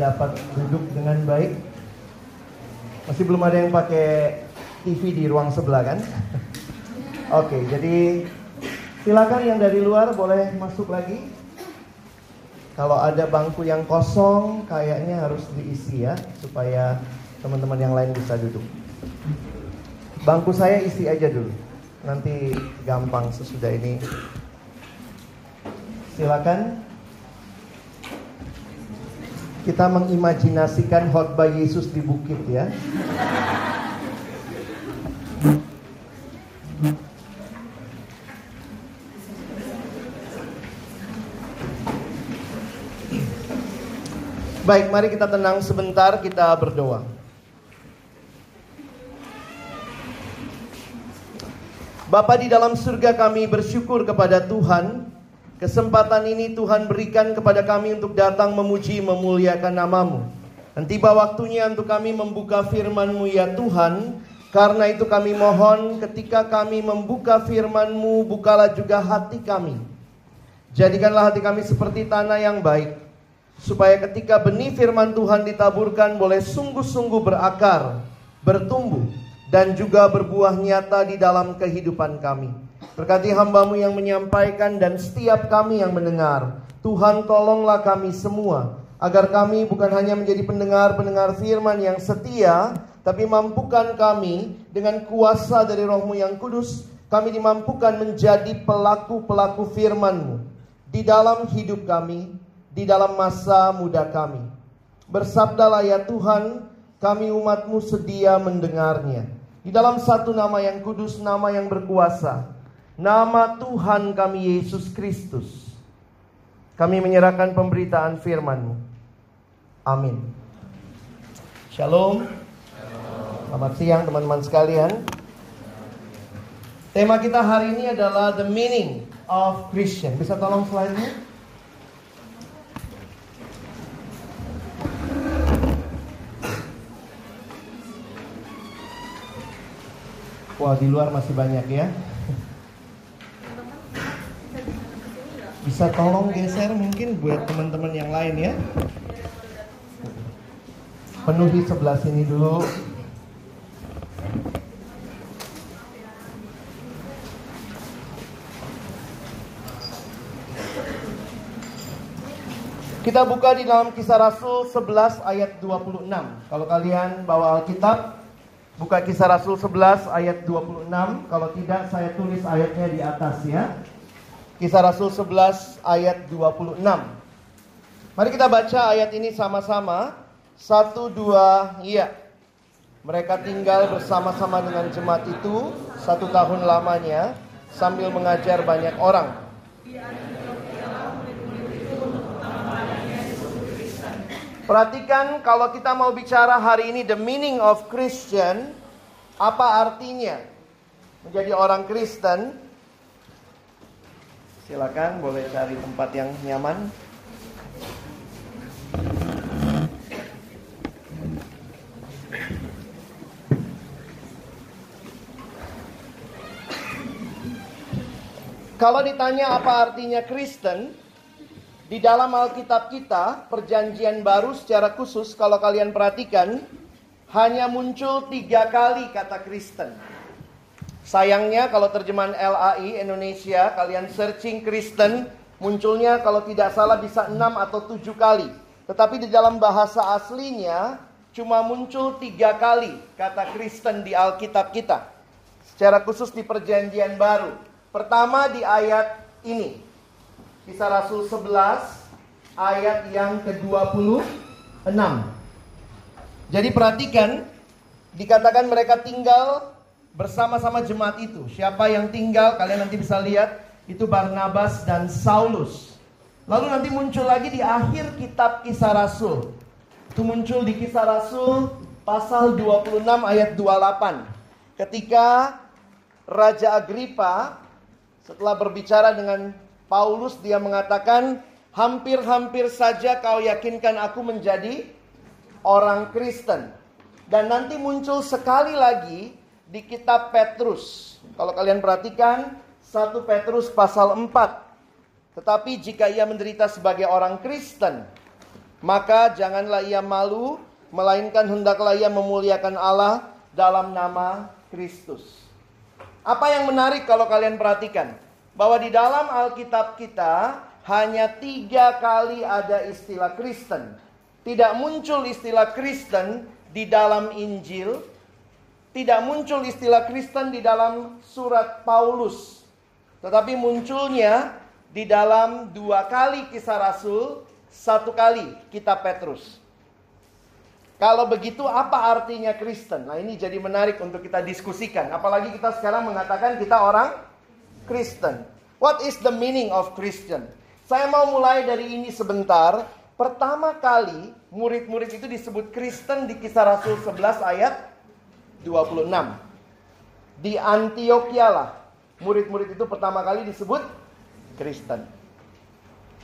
dapat duduk dengan baik. Masih belum ada yang pakai TV di ruang sebelah kan? Oke, jadi silakan yang dari luar boleh masuk lagi. Kalau ada bangku yang kosong, kayaknya harus diisi ya, supaya teman-teman yang lain bisa duduk. Bangku saya isi aja dulu, nanti gampang sesudah ini. Silakan kita mengimajinasikan khotbah Yesus di bukit ya. Baik, mari kita tenang sebentar, kita berdoa. Bapa di dalam surga kami bersyukur kepada Tuhan Kesempatan ini Tuhan berikan kepada kami untuk datang memuji memuliakan namamu. Dan tiba waktunya untuk kami membuka firman-Mu ya Tuhan. Karena itu kami mohon ketika kami membuka firman-Mu Bukalah juga hati kami. Jadikanlah hati kami seperti tanah yang baik Supaya ketika benih firman Tuhan ditaburkan boleh sungguh-sungguh berakar Bertumbuh dan juga berbuah nyata di dalam kehidupan kami. Berkati hambamu yang menyampaikan dan setiap kami yang mendengar. Tuhan tolonglah kami semua. Agar kami bukan hanya menjadi pendengar-pendengar firman yang setia. Tapi mampukan kami dengan kuasa dari rohmu yang kudus. Kami dimampukan menjadi pelaku-pelaku firmanmu. Di dalam hidup kami. Di dalam masa muda kami. Bersabdalah ya Tuhan. Kami umatmu sedia mendengarnya. Di dalam satu nama yang kudus, nama yang berkuasa. Nama Tuhan kami Yesus Kristus. Kami menyerahkan pemberitaan firman-Mu. Amin. Shalom. Selamat siang teman-teman sekalian. Tema kita hari ini adalah the meaning of Christian. Bisa tolong slide-nya? Wah di luar masih banyak ya. Bisa tolong geser mungkin buat teman-teman yang lain ya. Penuhi sebelah sini dulu. Kita buka di dalam kisah Rasul 11 ayat 26. Kalau kalian bawa Alkitab, Buka kisah Rasul 11 ayat 26 Kalau tidak saya tulis ayatnya di atas ya Kisah Rasul 11 ayat 26 Mari kita baca ayat ini sama-sama. Satu, dua, iya Mereka tinggal bersama-sama dengan jemaat itu Satu tahun lamanya Sambil mengajar banyak orang. Perhatikan kalau kita mau bicara hari ini the meaning of Christian, apa artinya? Menjadi orang Kristen? Silakan boleh cari tempat yang nyaman. Kalau ditanya apa artinya Kristen, di dalam Alkitab kita, perjanjian baru secara khusus kalau kalian perhatikan, hanya muncul tiga kali kata Kristen. Sayangnya kalau terjemahan LAI Indonesia, kalian searching Kristen, munculnya kalau tidak salah bisa enam atau tujuh kali. Tetapi di dalam bahasa aslinya, cuma muncul tiga kali kata Kristen di Alkitab kita. Secara khusus di perjanjian baru. Pertama di ayat ini. Kisah Rasul 11 ayat yang ke-26. Jadi perhatikan dikatakan mereka tinggal bersama-sama jemaat itu. Siapa yang tinggal kalian nanti bisa lihat itu Barnabas dan Saulus. Lalu nanti muncul lagi di akhir kitab Kisah Rasul. Itu muncul di Kisah Rasul pasal 26 ayat 28. Ketika Raja Agripa setelah berbicara dengan Paulus dia mengatakan hampir-hampir saja kau yakinkan aku menjadi orang Kristen. Dan nanti muncul sekali lagi di kitab Petrus. Kalau kalian perhatikan 1 Petrus pasal 4. Tetapi jika ia menderita sebagai orang Kristen, maka janganlah ia malu, melainkan hendaklah ia memuliakan Allah dalam nama Kristus. Apa yang menarik kalau kalian perhatikan? Bahwa di dalam Alkitab kita hanya tiga kali ada istilah Kristen. Tidak muncul istilah Kristen di dalam Injil, tidak muncul istilah Kristen di dalam surat Paulus, tetapi munculnya di dalam dua kali kisah Rasul, satu kali kitab Petrus. Kalau begitu apa artinya Kristen? Nah ini jadi menarik untuk kita diskusikan. Apalagi kita sekarang mengatakan kita orang Kristen. What is the meaning of Christian? Saya mau mulai dari ini sebentar Pertama kali murid-murid itu disebut Kristen di kisah Rasul 11 ayat 26. Di Antioquia lah murid-murid itu pertama kali disebut Kristen.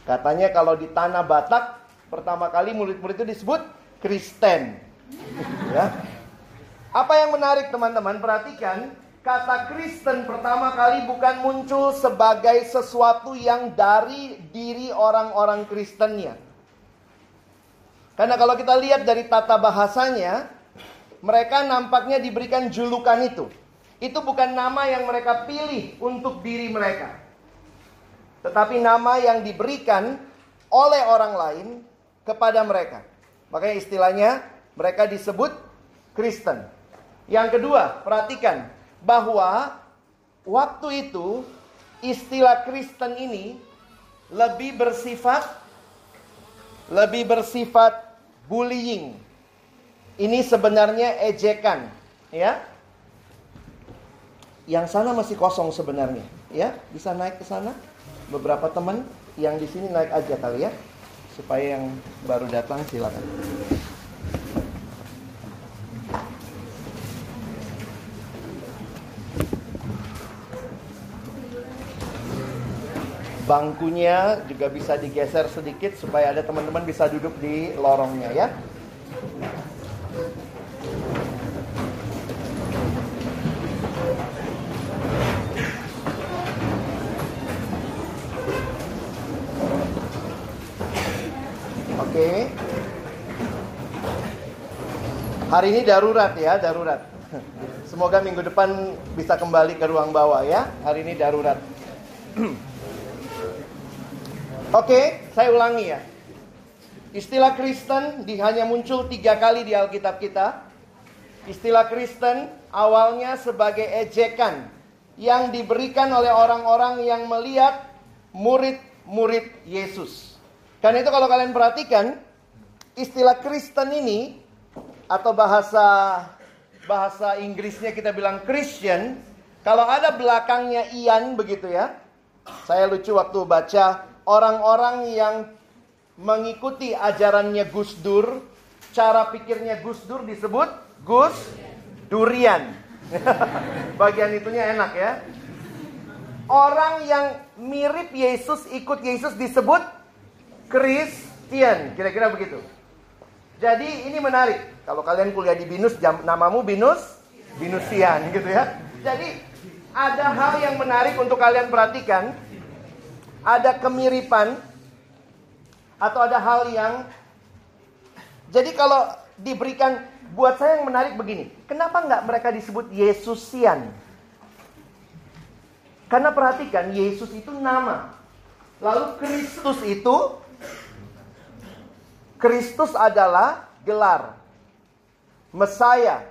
Katanya kalau di tanah Batak pertama kali murid-murid itu disebut Kristen. ya. Apa yang menarik teman-teman? Perhatikan kata Kristen pertama kali bukan muncul sebagai sesuatu yang dari diri orang-orang Kristennya. Karena kalau kita lihat dari tata bahasanya, mereka nampaknya diberikan julukan itu. Itu bukan nama yang mereka pilih untuk diri mereka. Tetapi nama yang diberikan oleh orang lain kepada mereka. Makanya istilahnya mereka disebut Kristen. Yang kedua, perhatikan bahwa waktu itu istilah Kristen ini lebih bersifat lebih bersifat bullying. Ini sebenarnya ejekan, ya. Yang sana masih kosong sebenarnya, ya. Bisa naik ke sana. Beberapa teman yang di sini naik aja kali ya. Supaya yang baru datang silakan. Bangkunya juga bisa digeser sedikit supaya ada teman-teman bisa duduk di lorongnya ya. Oke. Hari ini darurat ya, darurat. Semoga minggu depan bisa kembali ke ruang bawah ya. Hari ini darurat. Oke, saya ulangi ya. Istilah Kristen di, hanya muncul tiga kali di Alkitab kita. Istilah Kristen awalnya sebagai ejekan yang diberikan oleh orang-orang yang melihat murid-murid Yesus. Karena itu kalau kalian perhatikan, istilah Kristen ini atau bahasa bahasa Inggrisnya kita bilang Christian, kalau ada belakangnya ian begitu ya. Saya lucu waktu baca orang-orang yang mengikuti ajarannya Gus Dur, cara pikirnya Gus Dur disebut Gus Durian. Bagian itunya enak ya. Orang yang mirip Yesus, ikut Yesus disebut Kristen. Kira-kira begitu. Jadi ini menarik. Kalau kalian kuliah di Binus, jam, namamu Binus, Binusian gitu ya. Jadi ada hal yang menarik untuk kalian perhatikan ada kemiripan atau ada hal yang jadi kalau diberikan buat saya yang menarik begini, kenapa nggak mereka disebut Yesusian? Karena perhatikan Yesus itu nama, lalu Kristus itu Kristus adalah gelar. Mesaya,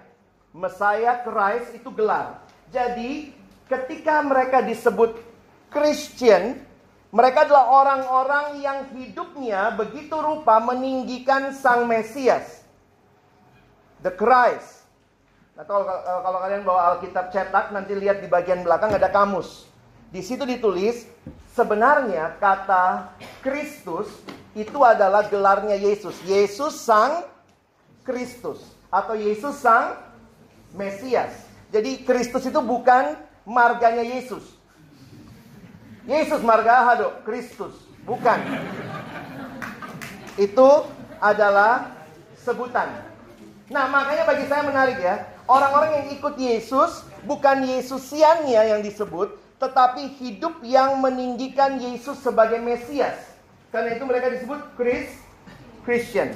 Mesaya Christ itu gelar. Jadi ketika mereka disebut Christian, mereka adalah orang-orang yang hidupnya begitu rupa meninggikan Sang Mesias. The Christ. Nah, kalau, kalau kalian bawa Alkitab cetak, nanti lihat di bagian belakang ada kamus. di situ ditulis sebenarnya kata Kristus itu adalah gelarnya Yesus. Yesus sang Kristus atau Yesus sang Mesias. Jadi Kristus itu bukan marganya Yesus. Yesus marga hado, Kristus, bukan. Itu adalah sebutan. Nah, makanya bagi saya menarik ya. Orang-orang yang ikut Yesus bukan Yesusiannya yang disebut, tetapi hidup yang meninggikan Yesus sebagai Mesias. Karena itu mereka disebut Chris, Christian.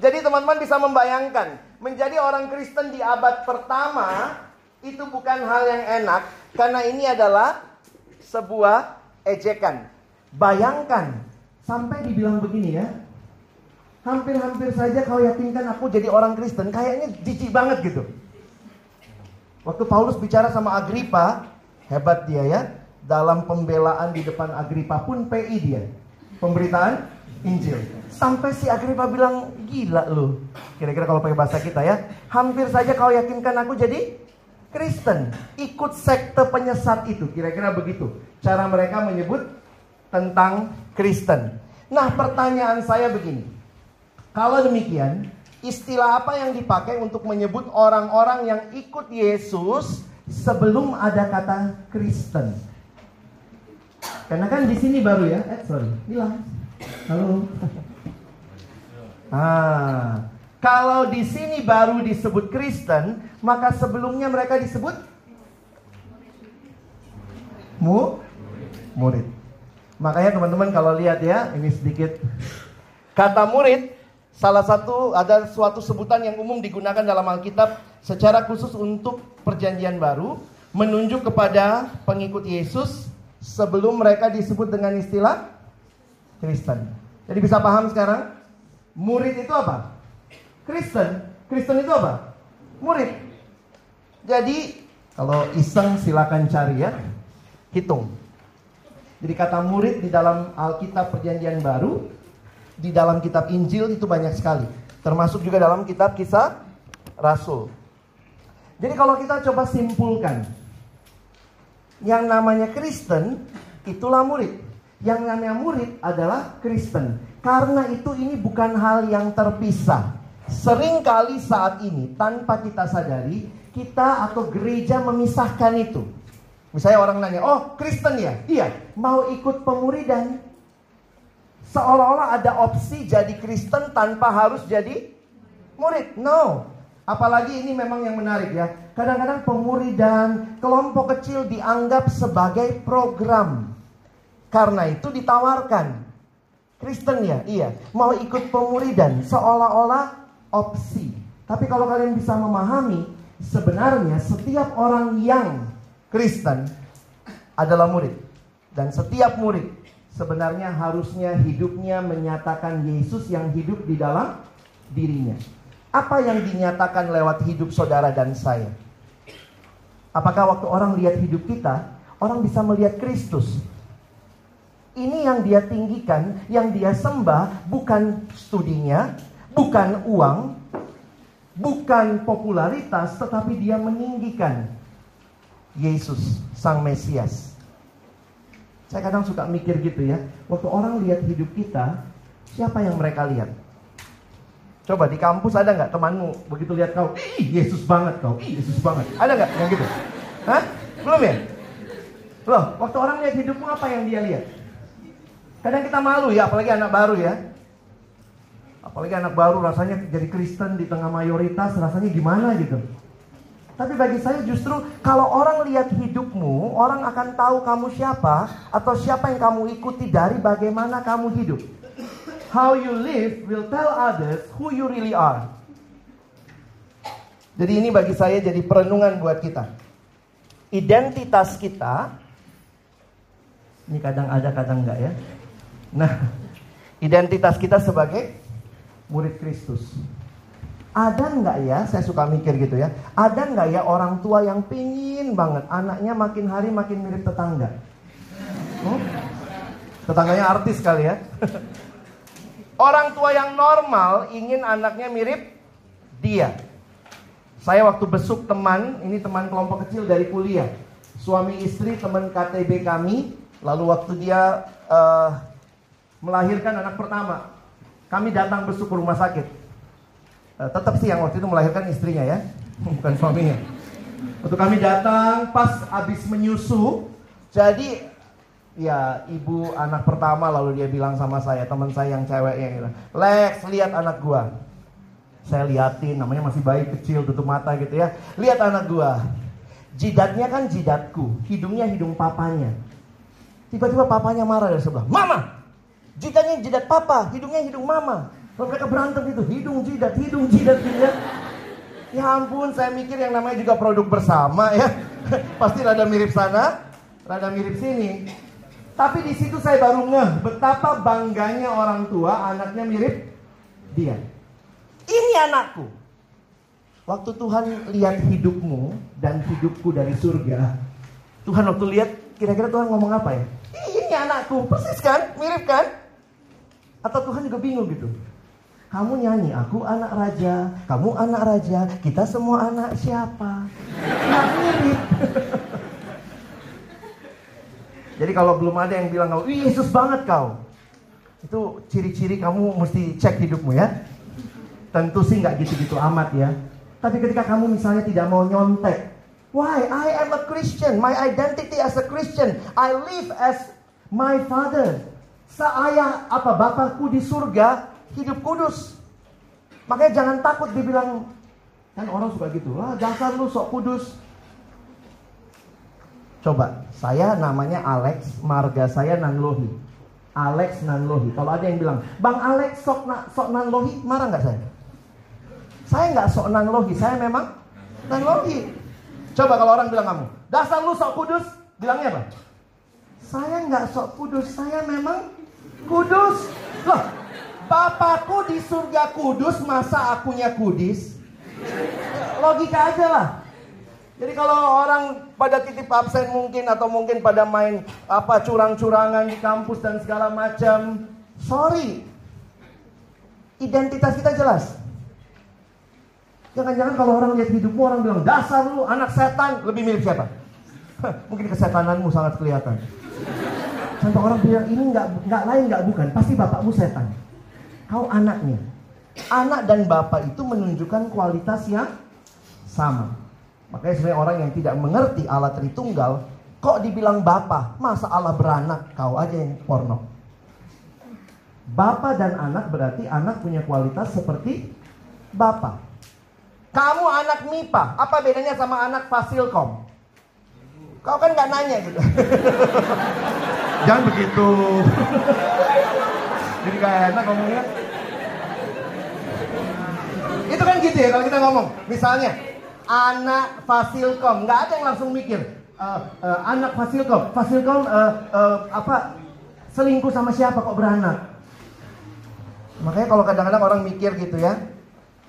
Jadi teman-teman bisa membayangkan, menjadi orang Kristen di abad pertama itu bukan hal yang enak karena ini adalah sebuah ejekan. Bayangkan sampai dibilang begini ya. Hampir-hampir saja kau yakinkan aku jadi orang Kristen, kayaknya jijik banget gitu. Waktu Paulus bicara sama Agripa, Hebat dia ya. Dalam pembelaan di depan Agripa pun PI dia. Pemberitaan Injil. Sampai si Agripa bilang, gila lu. Kira-kira kalau pakai bahasa kita ya. Hampir saja kau yakinkan aku jadi Kristen. Ikut sekte penyesat itu. Kira-kira begitu. Cara mereka menyebut tentang Kristen. Nah pertanyaan saya begini. Kalau demikian, istilah apa yang dipakai untuk menyebut orang-orang yang ikut Yesus sebelum ada kata Kristen. Karena kan di sini baru ya, eh sorry, hilang. Halo. Ah, kalau di sini baru disebut Kristen, maka sebelumnya mereka disebut mu murid. Makanya teman-teman kalau lihat ya, ini sedikit kata murid salah satu ada suatu sebutan yang umum digunakan dalam Alkitab secara khusus untuk perjanjian baru menunjuk kepada pengikut Yesus sebelum mereka disebut dengan istilah Kristen. Jadi bisa paham sekarang? Murid itu apa? Kristen. Kristen itu apa? Murid. Jadi kalau iseng silakan cari ya. Hitung. Jadi kata murid di dalam Alkitab Perjanjian Baru, di dalam kitab Injil itu banyak sekali. Termasuk juga dalam kitab kisah Rasul. Jadi kalau kita coba simpulkan, yang namanya Kristen itulah murid. Yang namanya murid adalah Kristen. Karena itu ini bukan hal yang terpisah. Seringkali saat ini tanpa kita sadari, kita atau gereja memisahkan itu. Misalnya orang nanya, oh Kristen ya? Iya, mau ikut pemuridan. Seolah-olah ada opsi jadi Kristen tanpa harus jadi murid. No, Apalagi ini memang yang menarik ya. Kadang-kadang pemuridan kelompok kecil dianggap sebagai program. Karena itu ditawarkan. Kristen ya, iya. Mau ikut pemuridan seolah-olah opsi. Tapi kalau kalian bisa memahami, sebenarnya setiap orang yang Kristen adalah murid. Dan setiap murid sebenarnya harusnya hidupnya menyatakan Yesus yang hidup di dalam dirinya. Apa yang dinyatakan lewat hidup saudara dan saya? Apakah waktu orang lihat hidup kita, orang bisa melihat Kristus? Ini yang dia tinggikan, yang dia sembah bukan studinya, bukan uang, bukan popularitas, tetapi dia meninggikan Yesus, Sang Mesias. Saya kadang suka mikir gitu ya, waktu orang lihat hidup kita, siapa yang mereka lihat? Coba di kampus ada nggak temanmu begitu lihat kau, ih Yesus banget kau, ih Yesus banget. Ada nggak yang gitu? Hah? Belum ya? Loh, waktu orang lihat hidupmu apa yang dia lihat? Kadang kita malu ya, apalagi anak baru ya. Apalagi anak baru rasanya jadi Kristen di tengah mayoritas rasanya gimana gitu. Tapi bagi saya justru kalau orang lihat hidupmu, orang akan tahu kamu siapa atau siapa yang kamu ikuti dari bagaimana kamu hidup. How you live will tell others who you really are. Jadi ini bagi saya jadi perenungan buat kita. Identitas kita, ini kadang ada kadang enggak ya. Nah, identitas kita sebagai murid Kristus. Ada nggak ya, saya suka mikir gitu ya. Ada nggak ya orang tua yang pingin banget anaknya makin hari makin mirip tetangga? Hmm? Tetangganya artis kali ya. Orang tua yang normal ingin anaknya mirip dia. Saya waktu besuk teman, ini teman kelompok kecil dari kuliah. suami istri teman KTB kami. Lalu waktu dia uh, melahirkan anak pertama, kami datang besuk ke rumah sakit. Uh, tetap sih yang waktu itu melahirkan istrinya ya, bukan suaminya. Waktu kami datang pas habis menyusu, jadi ya ibu anak pertama lalu dia bilang sama saya, teman saya yang cewek yang bilang, Lex lihat anak gua. Saya liatin, namanya masih bayi kecil tutup mata gitu ya. Lihat anak gua. Jidatnya kan jidatku, hidungnya hidung papanya. Tiba-tiba papanya marah dari sebelah. Mama! Jidatnya jidat papa, hidungnya hidung mama. Lalu mereka berantem itu, hidung jidat, hidung jidat, jidat. Ya ampun, saya mikir yang namanya juga produk bersama ya. Pasti rada mirip sana, rada mirip sini. Tapi di situ saya baru ngeh betapa bangganya orang tua anaknya mirip dia. Ini anakku. Waktu Tuhan lihat hidupmu dan hidupku dari surga, Tuhan waktu lihat kira-kira Tuhan ngomong apa ya? Ini anakku, persis kan? Mirip kan? Atau Tuhan juga bingung gitu. Kamu nyanyi, aku anak raja, kamu anak raja, kita semua anak siapa? Nggak mirip. Jadi kalau belum ada yang bilang kau, Yesus banget kau. Itu ciri-ciri kamu mesti cek hidupmu ya. Tentu sih nggak gitu-gitu amat ya. Tapi ketika kamu misalnya tidak mau nyontek, Why? I am a Christian. My identity as a Christian. I live as my father. Seayah apa bapakku di surga hidup kudus. Makanya jangan takut dibilang kan orang suka gitu. Lah dasar lu sok kudus. Coba, saya namanya Alex, marga saya Nanlohi. Alex Nanlohi. Kalau ada yang bilang, Bang Alex sok, na, sok Nanlohi, marah nggak saya? Saya nggak sok Nanlohi, saya memang Nanlohi. Coba kalau orang bilang kamu, dasar lu sok kudus, bilangnya apa? Saya nggak sok kudus, saya memang kudus. Loh, Bapakku di surga kudus, masa akunya kudis? Logika aja lah. Jadi kalau orang pada titip absen mungkin atau mungkin pada main apa curang-curangan di kampus dan segala macam, sorry. Identitas kita jelas. Jangan-jangan kalau orang lihat hidupmu orang bilang dasar lu anak setan lebih mirip siapa? Mungkin kesetananmu sangat kelihatan. Sampai orang bilang ini nggak nggak lain nggak bukan pasti bapakmu setan. Kau anaknya. Anak dan bapak itu menunjukkan kualitas yang sama. Makanya sebenarnya orang yang tidak mengerti Allah Tritunggal kok dibilang bapak, masa Allah beranak, kau aja yang porno. Bapak dan anak berarti anak punya kualitas seperti bapak. Kamu anak MIPA, apa bedanya sama anak Fasilkom? Kau kan gak nanya gitu. Jangan begitu. Jadi gak enak ngomongnya. Itu kan gitu ya kalau kita ngomong. Misalnya, anak Fasilkom, nggak ada yang langsung mikir. Uh, uh, anak Fasilkom, Fasilkom uh, uh, apa selingkuh sama siapa kok beranak? Makanya kalau kadang-kadang orang mikir gitu ya,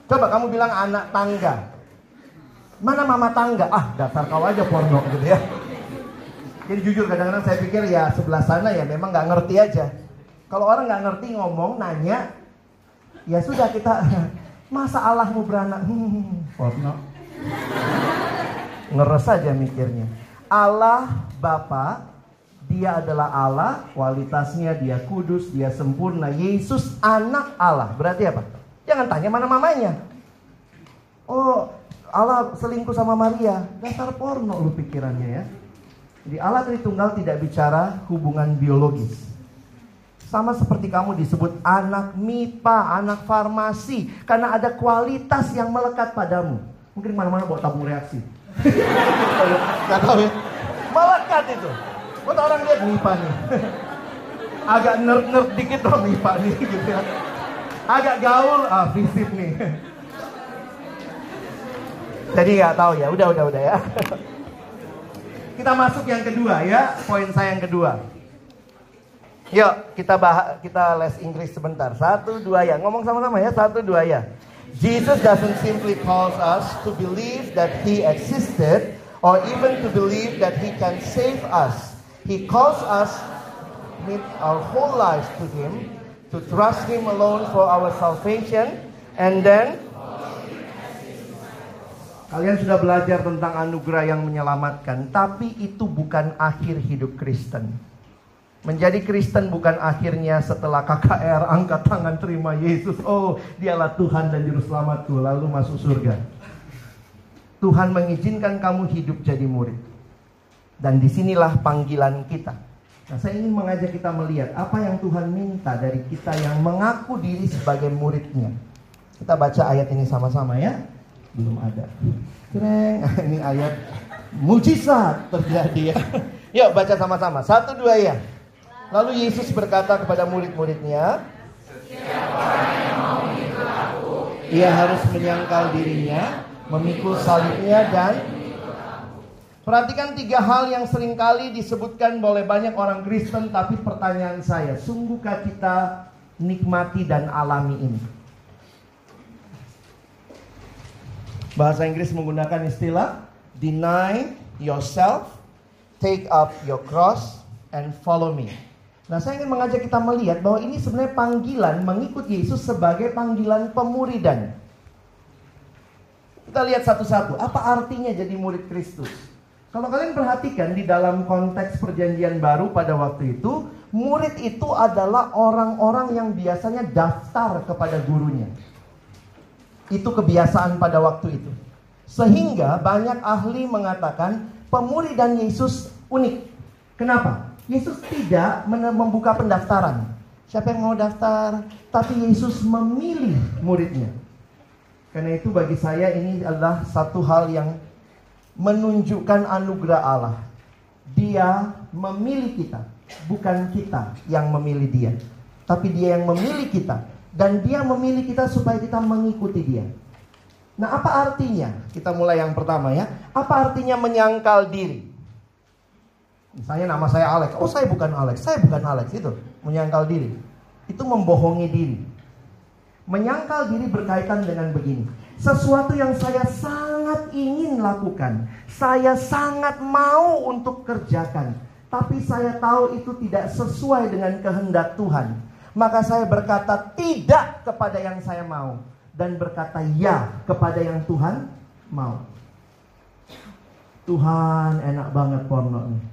Coba kamu bilang anak tangga. Mana mama tangga? Ah, dasar kau aja porno gitu ya. Jadi jujur kadang-kadang saya pikir ya sebelah sana ya memang nggak ngerti aja. Kalau orang nggak ngerti ngomong, nanya, ya sudah kita masa Allahmu beranak, hmm, porno. Ngeres aja mikirnya. Allah Bapa, dia adalah Allah, kualitasnya dia kudus, dia sempurna. Yesus anak Allah. Berarti apa? Jangan tanya mana mamanya. Oh, Allah selingkuh sama Maria. Dasar porno lu pikirannya ya. Jadi Allah Tritunggal tidak bicara hubungan biologis. Sama seperti kamu disebut anak MIPA, anak farmasi. Karena ada kualitas yang melekat padamu. Mungkin mana-mana bawa tabung reaksi. Gak tahu ya. Melekat itu. Buat orang lihat MIPA nih. Agak nerd-nerd dikit dong MIPA nih gitu ya. Agak gaul ah visit nih. Jadi nggak tahu ya. Udah udah udah ya. Kita masuk yang kedua ya. Poin saya yang kedua. Yuk kita bahas kita les Inggris sebentar. Satu dua ya. Ngomong sama-sama ya. Satu dua ya Jesus doesn't simply calls us to believe that he existed or even to believe that he can save us he calls us with our whole lives to him to trust Him alone for our salvation, and then Kalian sudah belajar tentang anugerah yang menyelamatkan, tapi itu bukan akhir hidup Kristen. Menjadi Kristen bukan akhirnya setelah KKR angkat tangan terima Yesus. Oh, dialah Tuhan dan Juru Selamatku, lalu masuk surga. Tuhan mengizinkan kamu hidup jadi murid. Dan di sinilah panggilan kita. Nah, saya ingin mengajak kita melihat apa yang Tuhan minta dari kita yang mengaku diri sebagai muridnya. Kita baca ayat ini sama-sama ya belum ada. Keren, ini ayat mujizat terjadi ya. Yuk baca sama-sama. Satu dua ya. Lalu Yesus berkata kepada murid-muridnya, ia harus menyangkal dirinya, memikul salibnya dan Perhatikan tiga hal yang sering kali disebutkan oleh banyak orang Kristen Tapi pertanyaan saya, sungguhkah kita nikmati dan alami ini? Bahasa Inggris menggunakan istilah deny yourself, take up your cross and follow me. Nah, saya ingin mengajak kita melihat bahwa ini sebenarnya panggilan mengikut Yesus sebagai panggilan pemuridan. Kita lihat satu-satu, apa artinya jadi murid Kristus? Kalau kalian perhatikan di dalam konteks perjanjian baru pada waktu itu, murid itu adalah orang-orang yang biasanya daftar kepada gurunya. Itu kebiasaan pada waktu itu. Sehingga banyak ahli mengatakan pemuridan Yesus unik. Kenapa? Yesus tidak membuka pendaftaran. Siapa yang mau daftar? Tapi Yesus memilih muridnya. Karena itu bagi saya ini adalah satu hal yang menunjukkan anugerah Allah. Dia memilih kita, bukan kita yang memilih dia. Tapi dia yang memilih kita dan dia memilih kita supaya kita mengikuti dia. Nah, apa artinya? Kita mulai yang pertama ya. Apa artinya menyangkal diri? Misalnya nama saya Alex. Oh, saya bukan Alex. Saya bukan Alex itu. Menyangkal diri. Itu membohongi diri. Menyangkal diri berkaitan dengan begini. Sesuatu yang saya sangat ingin lakukan. Saya sangat mau untuk kerjakan. Tapi saya tahu itu tidak sesuai dengan kehendak Tuhan maka saya berkata tidak kepada yang saya mau dan berkata ya kepada yang Tuhan mau. Tuhan enak banget porno nih.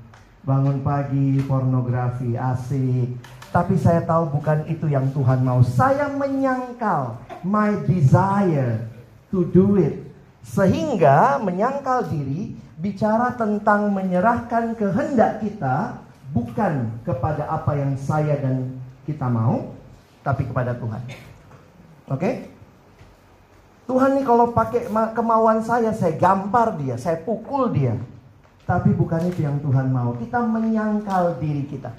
Bangun pagi pornografi asik. Tapi saya tahu bukan itu yang Tuhan mau. Saya menyangkal my desire to do it. Sehingga menyangkal diri bicara tentang menyerahkan kehendak kita bukan kepada apa yang saya dan kita mau, tapi kepada Tuhan. Oke? Okay? Tuhan nih kalau pakai kemauan saya, saya gampar dia, saya pukul dia. Tapi bukan itu yang Tuhan mau. Kita menyangkal diri kita.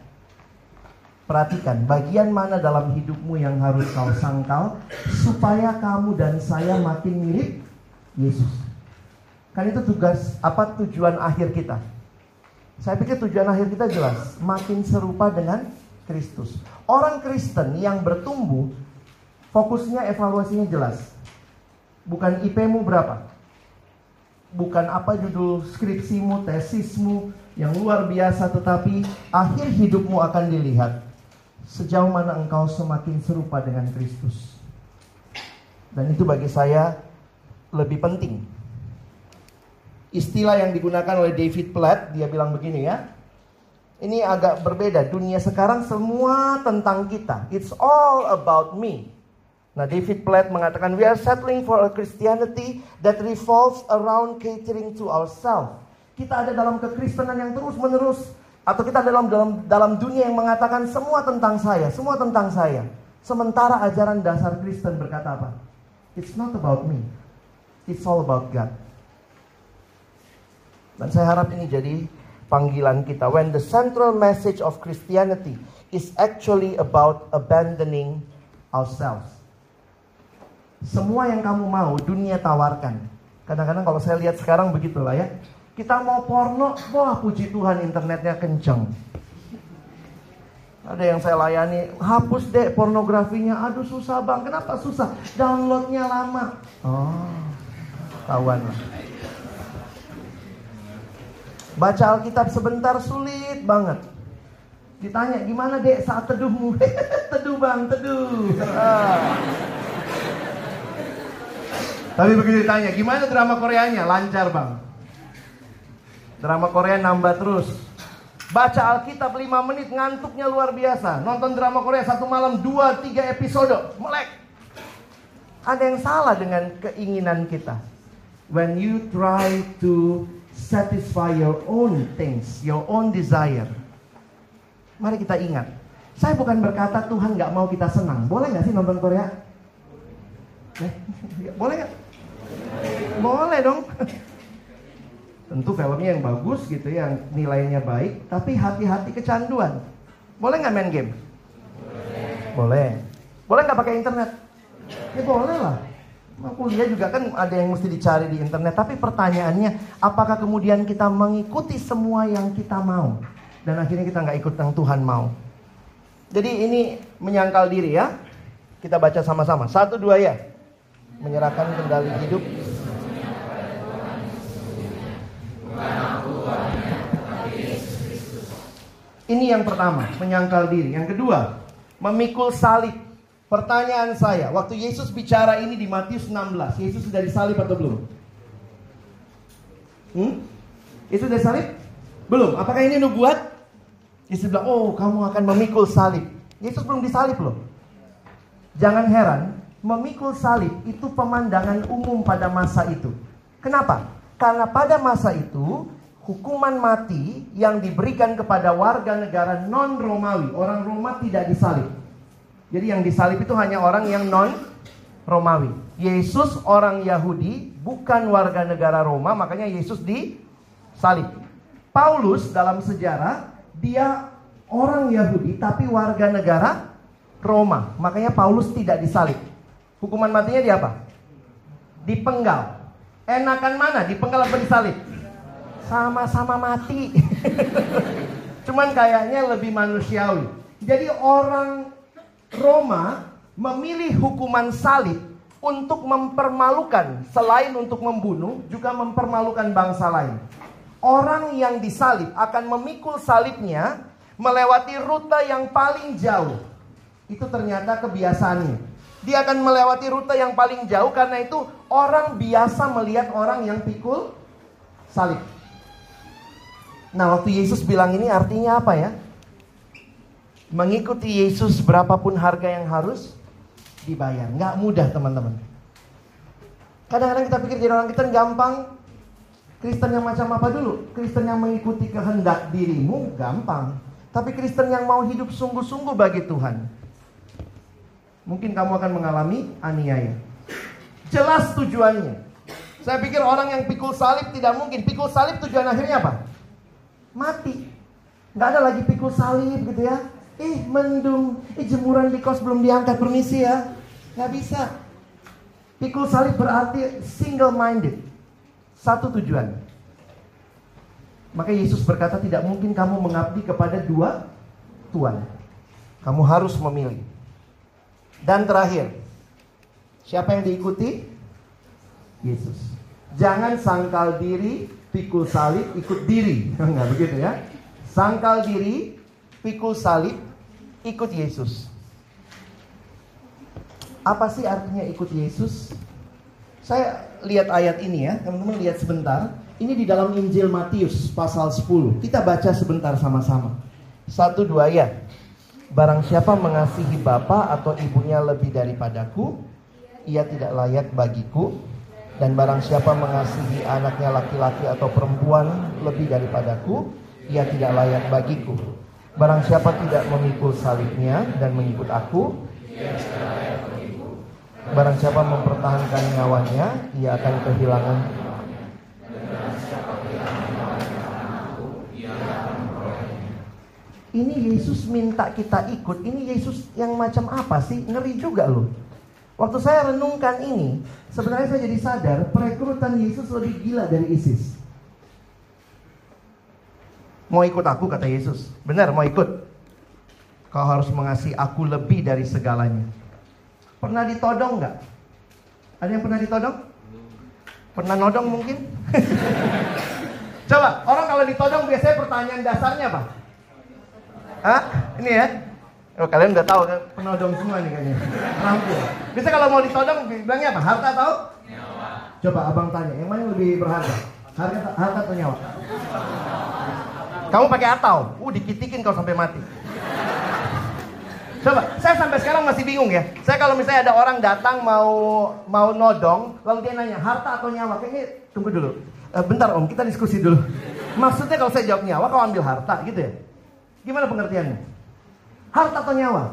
Perhatikan, bagian mana dalam hidupmu yang harus kau sangkal supaya kamu dan saya makin mirip Yesus. Kan itu tugas apa tujuan akhir kita? Saya pikir tujuan akhir kita jelas, makin serupa dengan Kristus. Orang Kristen yang bertumbuh, fokusnya evaluasinya jelas. Bukan IP-mu berapa. Bukan apa judul skripsimu, tesismu yang luar biasa, tetapi akhir hidupmu akan dilihat. Sejauh mana engkau semakin serupa dengan Kristus. Dan itu bagi saya lebih penting. Istilah yang digunakan oleh David Platt, dia bilang begini ya ini agak berbeda. Dunia sekarang semua tentang kita. It's all about me. Nah, David Platt mengatakan, we are settling for a Christianity that revolves around catering to ourselves. Kita ada dalam kekristenan yang terus menerus atau kita dalam dalam dalam dunia yang mengatakan semua tentang saya, semua tentang saya. Sementara ajaran dasar Kristen berkata apa? It's not about me. It's all about God. Dan saya harap ini jadi panggilan kita. When the central message of Christianity is actually about abandoning ourselves. Semua yang kamu mau, dunia tawarkan. Kadang-kadang kalau saya lihat sekarang begitulah ya. Kita mau porno, wah puji Tuhan internetnya kenceng. Ada yang saya layani, hapus deh pornografinya. Aduh susah bang, kenapa susah? Downloadnya lama. Oh, kawan Baca Alkitab sebentar sulit banget. Ditanya gimana dek saat teduhmu? teduh bang, teduh. Tapi begitu ditanya, gimana drama Koreanya? Lancar bang. Drama Korea nambah terus. Baca Alkitab 5 menit ngantuknya luar biasa. Nonton drama Korea satu malam 2-3 episode. Melek. Ada yang salah dengan keinginan kita. When you try to satisfy your own things, your own desire. Mari kita ingat. Saya bukan berkata Tuhan nggak mau kita senang. Boleh nggak sih nonton Korea? Eh, boleh nggak? Boleh dong. Tentu filmnya yang bagus gitu, yang nilainya baik, tapi hati-hati kecanduan. Boleh nggak main game? Boleh. Boleh nggak pakai internet? Ya boleh lah. Mau kuliah juga kan ada yang mesti dicari di internet. Tapi pertanyaannya, apakah kemudian kita mengikuti semua yang kita mau? Dan akhirnya kita nggak ikut yang Tuhan mau. Jadi ini menyangkal diri ya. Kita baca sama-sama. Satu dua ya. Menyerahkan kendali hidup Ini yang pertama, menyangkal diri. Yang kedua, memikul salib. Pertanyaan saya, waktu Yesus bicara ini di Matius 16, Yesus sudah disalib atau belum? Hmm? Yesus sudah salib? Belum. Apakah ini nubuat? Yesus bilang, oh kamu akan memikul salib. Yesus belum disalib loh. Jangan heran, memikul salib itu pemandangan umum pada masa itu. Kenapa? Karena pada masa itu hukuman mati yang diberikan kepada warga negara non Romawi, orang Roma tidak disalib. Jadi yang disalib itu hanya orang yang non Romawi. Yesus orang Yahudi, bukan warga negara Roma, makanya Yesus disalib. Paulus dalam sejarah dia orang Yahudi tapi warga negara Roma, makanya Paulus tidak disalib. Hukuman matinya di apa? Dipenggal. Enakan mana? Dipenggal apa disalib? Sama-sama mati. Cuman kayaknya lebih manusiawi. Jadi orang Roma memilih hukuman salib untuk mempermalukan. Selain untuk membunuh, juga mempermalukan bangsa lain. Orang yang disalib akan memikul salibnya melewati rute yang paling jauh. Itu ternyata kebiasaannya. Dia akan melewati rute yang paling jauh karena itu orang biasa melihat orang yang pikul salib. Nah, waktu Yesus bilang ini artinya apa ya? Mengikuti Yesus berapapun harga yang harus dibayar. Nggak mudah teman-teman. Kadang-kadang kita pikir jadi orang Kristen gampang. Kristen yang macam apa dulu? Kristen yang mengikuti kehendak dirimu gampang. Tapi Kristen yang mau hidup sungguh-sungguh bagi Tuhan mungkin kamu akan mengalami aniaya. Jelas tujuannya. Saya pikir orang yang pikul salib tidak mungkin. Pikul salib tujuan akhirnya apa? Mati. Nggak ada lagi pikul salib gitu ya. Ih mendung, ih jemuran di kos belum diangkat permisi ya. Nggak bisa. Pikul salib berarti single minded. Satu tujuan. Maka Yesus berkata tidak mungkin kamu mengabdi kepada dua Tuhan. Kamu harus memilih. Dan terakhir, siapa yang diikuti? Yesus. Jangan sangkal diri, pikul salib, ikut diri. Enggak begitu ya. Sangkal diri, pikul salib, ikut Yesus. Apa sih artinya ikut Yesus? Saya lihat ayat ini ya, teman-teman lihat sebentar. Ini di dalam Injil Matius pasal 10. Kita baca sebentar sama-sama. Satu dua ayat. Barang siapa mengasihi bapa atau ibunya lebih daripadaku, ia tidak layak bagiku. Dan barang siapa mengasihi anaknya laki-laki atau perempuan lebih daripadaku, ia tidak layak bagiku. Barang siapa tidak memikul salibnya dan mengikut aku, Barang siapa mempertahankan nyawanya, ia akan kehilangan Ini Yesus minta kita ikut. Ini Yesus yang macam apa sih? Ngeri juga loh. Waktu saya renungkan ini, sebenarnya saya jadi sadar perekrutan Yesus lebih gila dari ISIS. Mau ikut aku kata Yesus. Benar mau ikut. Kau harus mengasihi aku lebih dari segalanya. Pernah ditodong nggak? Ada yang pernah ditodong? Pernah nodong mungkin? Coba, orang kalau ditodong biasanya pertanyaan dasarnya apa? Hah? Ini ya? Oh, kalian udah tahu kan? Penodong semua nih kayaknya. Rampung. Bisa kalau mau ditodong bilangnya apa? Harta tahu? Nyawa. Coba abang tanya, yang mana yang lebih berharga? Harga, harta atau nyawa? Kamu pakai atau? Uh, dikitikin kalau sampai mati. Coba, saya sampai sekarang masih bingung ya. Saya kalau misalnya ada orang datang mau mau nodong, lalu dia nanya harta atau nyawa, kayaknya tunggu dulu. E, bentar om, kita diskusi dulu. Maksudnya kalau saya jawab nyawa, kau ambil harta gitu ya? Gimana pengertiannya? Harta atau nyawa?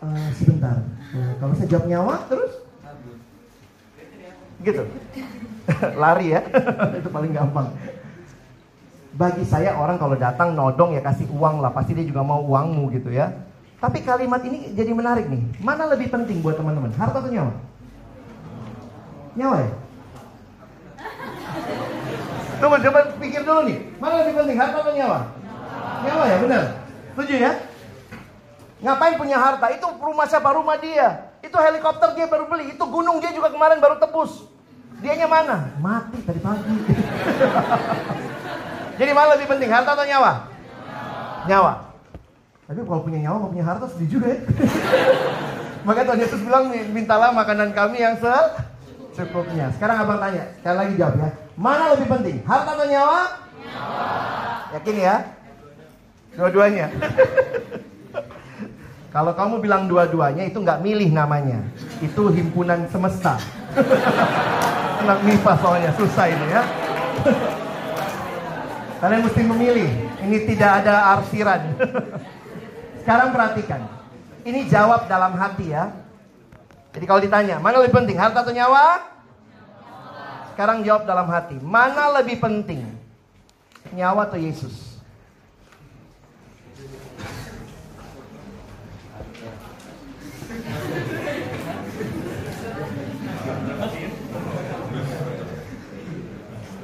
E, sebentar. E, kalau saya jawab nyawa, terus? Gitu. Lari ya, itu paling gampang. Bagi saya orang kalau datang nodong ya kasih uang lah, pasti dia juga mau uangmu gitu ya. Tapi kalimat ini jadi menarik nih. Mana lebih penting buat teman-teman? Harta atau nyawa? Nyawa ya? Tunggu, coba pikir dulu nih. Mana lebih penting, harta atau nyawa? Nyawa ya, benar. Setuju ya? Ngapain punya harta? Itu rumah siapa? Rumah dia. Itu helikopter dia baru beli. Itu gunung dia juga kemarin baru tebus. Dianya mana? Mati tadi pagi. Jadi mana lebih penting, harta atau nyawa? Nyawa. Tapi kalau punya nyawa, mau punya harta sedih juga ya. Makanya Tuhan Yesus bilang, mintalah makanan kami yang secukupnya. Sekarang abang tanya, sekali lagi jawab ya. Mana lebih penting, harta atau nyawa? Nyawa. Yakin ya? Dua-duanya. Kalau kamu bilang dua-duanya itu nggak milih namanya. Itu himpunan semesta. Anak MIPA soalnya susah ini ya. Kalian mesti memilih. Ini tidak ada arsiran. Sekarang perhatikan. Ini jawab dalam hati ya. Jadi kalau ditanya, mana lebih penting, harta atau nyawa? Sekarang jawab dalam hati, mana lebih penting? Nyawa atau Yesus?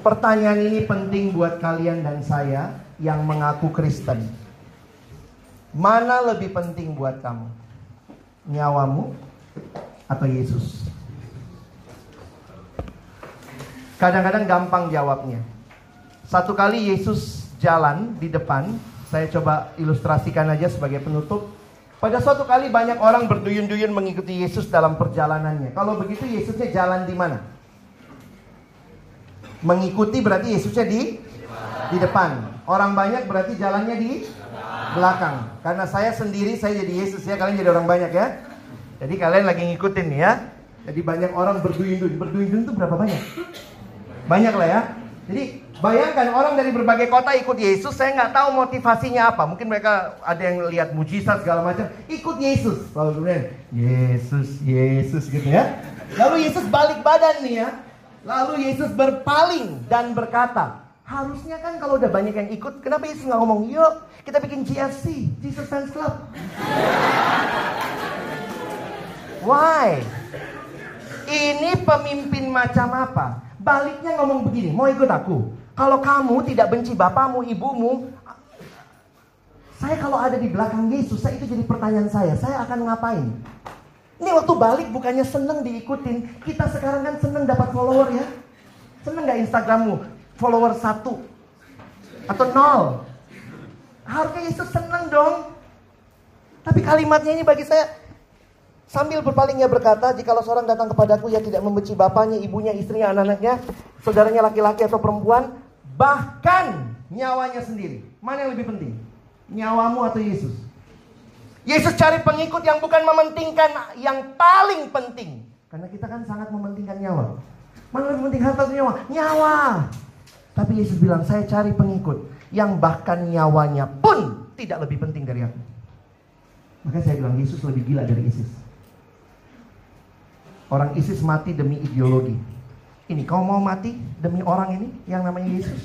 Pertanyaan ini penting buat kalian dan saya yang mengaku Kristen. Mana lebih penting buat kamu? Nyawamu atau Yesus? Kadang-kadang gampang jawabnya. Satu kali Yesus jalan di depan, saya coba ilustrasikan aja sebagai penutup. Pada suatu kali banyak orang berduyun-duyun mengikuti Yesus dalam perjalanannya. Kalau begitu Yesusnya jalan di mana? Mengikuti berarti Yesusnya di di depan. Orang banyak berarti jalannya di belakang. Karena saya sendiri saya jadi Yesus ya, kalian jadi orang banyak ya. Jadi kalian lagi ngikutin nih ya. Jadi banyak orang berduyun-duyun. Berduyun-duyun itu berapa banyak? Banyak lah ya. Jadi bayangkan orang dari berbagai kota ikut Yesus, saya nggak tahu motivasinya apa. Mungkin mereka ada yang lihat mujizat segala macam, ikut Yesus. Lalu kemudian Yesus, Yesus gitu ya. Lalu Yesus balik badan nih ya. Lalu Yesus berpaling dan berkata, harusnya kan kalau udah banyak yang ikut, kenapa Yesus nggak ngomong, yuk kita bikin GFC, Jesus Fans Club. Why? Ini pemimpin macam apa? Baliknya ngomong begini, mau ikut aku? Kalau kamu tidak benci bapamu, ibumu, saya kalau ada di belakang Yesus, saya itu jadi pertanyaan saya, saya akan ngapain? Ini waktu balik bukannya seneng diikutin, kita sekarang kan seneng dapat follower ya. Seneng gak Instagrammu? Follower satu atau nol? Harusnya Yesus seneng dong. Tapi kalimatnya ini bagi saya Sambil berpalingnya berkata, jikalau seorang datang kepadaku yang tidak membenci bapaknya, ibunya, istrinya, anak-anaknya, saudaranya laki-laki atau perempuan, bahkan nyawanya sendiri. Mana yang lebih penting? Nyawamu atau Yesus? Yesus cari pengikut yang bukan mementingkan yang paling penting. Karena kita kan sangat mementingkan nyawa. Mana lebih penting harta atau nyawa? Nyawa. Tapi Yesus bilang, saya cari pengikut yang bahkan nyawanya pun tidak lebih penting dari aku. Makanya saya bilang Yesus lebih gila dari ISIS. Orang ISIS mati demi ideologi. Ini kau mau mati demi orang ini yang namanya Yesus?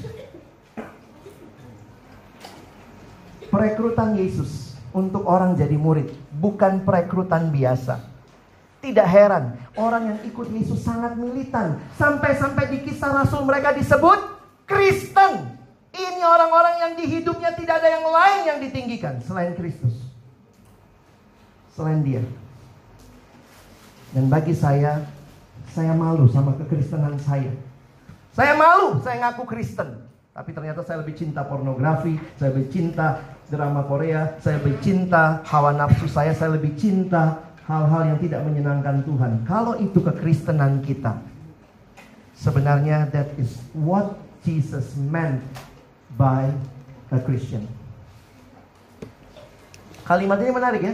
Perekrutan Yesus untuk orang jadi murid bukan perekrutan biasa. Tidak heran, orang yang ikut Yesus sangat militan. Sampai-sampai di kisah Rasul mereka disebut Kristen. Ini orang-orang yang di hidupnya tidak ada yang lain yang ditinggikan selain Kristus. Selain dia. Dan bagi saya, saya malu sama kekristenan saya. Saya malu, saya ngaku Kristen. Tapi ternyata saya lebih cinta pornografi, saya lebih cinta drama Korea, saya lebih cinta hawa nafsu saya, saya lebih cinta hal-hal yang tidak menyenangkan Tuhan. Kalau itu kekristenan kita, Sebenarnya that is what Jesus meant by a Christian. Kalimat ini menarik ya.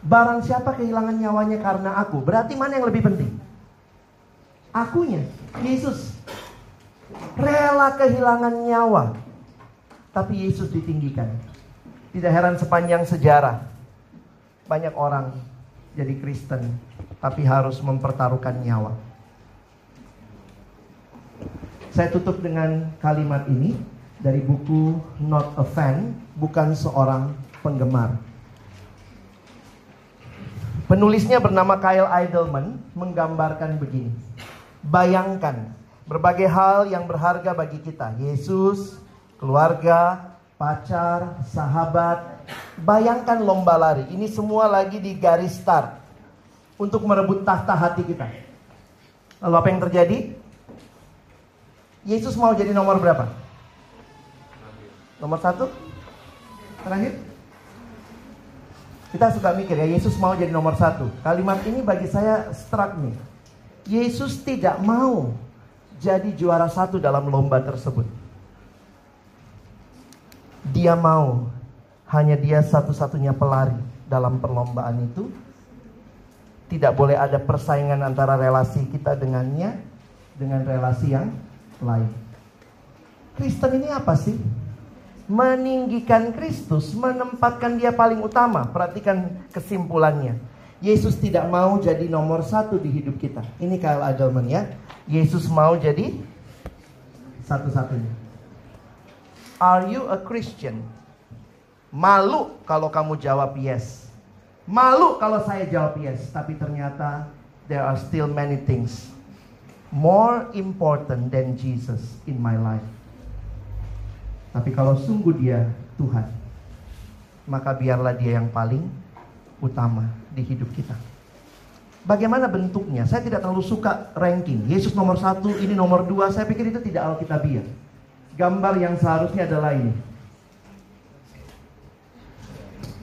Barang siapa kehilangan nyawanya karena aku, berarti mana yang lebih penting? Akunya, Yesus. Rela kehilangan nyawa, tapi Yesus ditinggikan. Tidak heran sepanjang sejarah, banyak orang jadi Kristen, tapi harus mempertaruhkan nyawa. Saya tutup dengan kalimat ini dari buku Not a Fan, bukan seorang penggemar. Penulisnya bernama Kyle Idleman menggambarkan begini. Bayangkan berbagai hal yang berharga bagi kita. Yesus, keluarga, pacar, sahabat. Bayangkan lomba lari. Ini semua lagi di garis start. Untuk merebut tahta hati kita. Lalu apa yang terjadi? Yesus mau jadi nomor berapa? Nomor satu? Terakhir? Kita suka mikir ya, Yesus mau jadi nomor satu. Kalimat ini bagi saya struck nih. Yesus tidak mau jadi juara satu dalam lomba tersebut. Dia mau hanya dia satu-satunya pelari dalam perlombaan itu. Tidak boleh ada persaingan antara relasi kita dengannya dengan relasi yang lain. Kristen ini apa sih? Meninggikan Kristus, menempatkan dia paling utama. Perhatikan kesimpulannya. Yesus tidak mau jadi nomor satu di hidup kita. Ini Kyle Adelman ya. Yesus mau jadi satu-satunya. Are you a Christian? Malu kalau kamu jawab yes. Malu kalau saya jawab yes, tapi ternyata there are still many things more important than Jesus in my life. Tapi kalau sungguh dia Tuhan, maka biarlah dia yang paling utama di hidup kita. Bagaimana bentuknya? Saya tidak terlalu suka ranking. Yesus nomor satu, ini nomor dua. Saya pikir itu tidak alkitabiah. Gambar yang seharusnya adalah ini.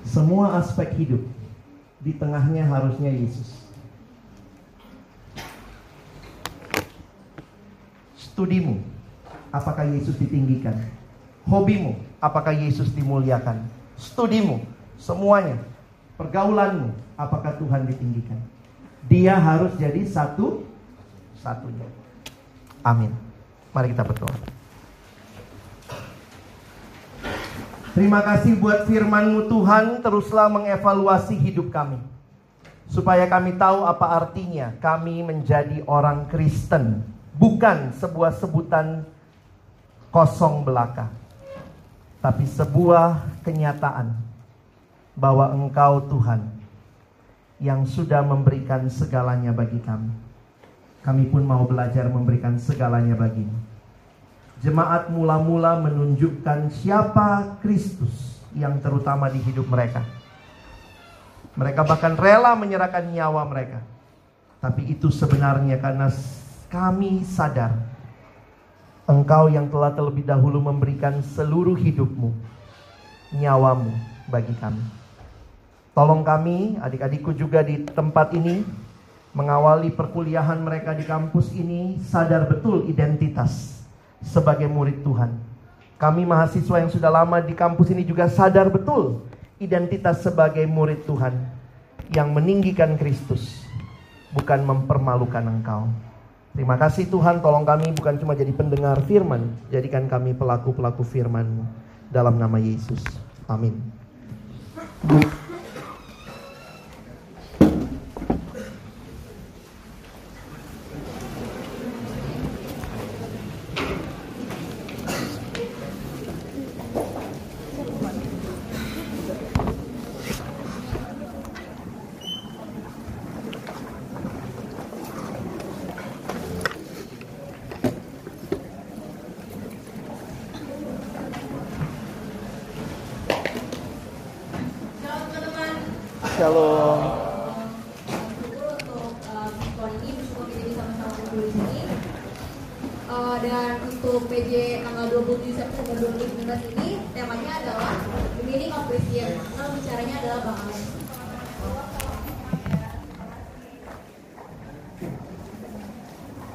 Semua aspek hidup di tengahnya harusnya Yesus. Studimu, apakah Yesus ditinggikan? Hobimu, apakah Yesus dimuliakan? Studimu, semuanya. Pergaulanmu, apakah Tuhan ditinggikan? Dia harus jadi satu satunya. Amin. Mari kita berdoa. Terima kasih buat firman-Mu Tuhan, teruslah mengevaluasi hidup kami. Supaya kami tahu apa artinya kami menjadi orang Kristen. Bukan sebuah sebutan kosong belaka. Tapi sebuah kenyataan bahwa Engkau Tuhan yang sudah memberikan segalanya bagi kami. Kami pun mau belajar memberikan segalanya bagimu. Jemaat mula-mula menunjukkan siapa Kristus yang terutama di hidup mereka. Mereka bahkan rela menyerahkan nyawa mereka. Tapi itu sebenarnya karena kami sadar Engkau yang telah terlebih dahulu memberikan seluruh hidupmu, nyawamu bagi kami. Tolong kami, adik-adikku juga di tempat ini, mengawali perkuliahan mereka di kampus ini, sadar betul identitas sebagai murid Tuhan. Kami mahasiswa yang sudah lama di kampus ini juga sadar betul identitas sebagai murid Tuhan yang meninggikan Kristus, bukan mempermalukan Engkau. Terima kasih Tuhan, tolong kami bukan cuma jadi pendengar firman, jadikan kami pelaku-pelaku firman dalam nama Yesus. Amin.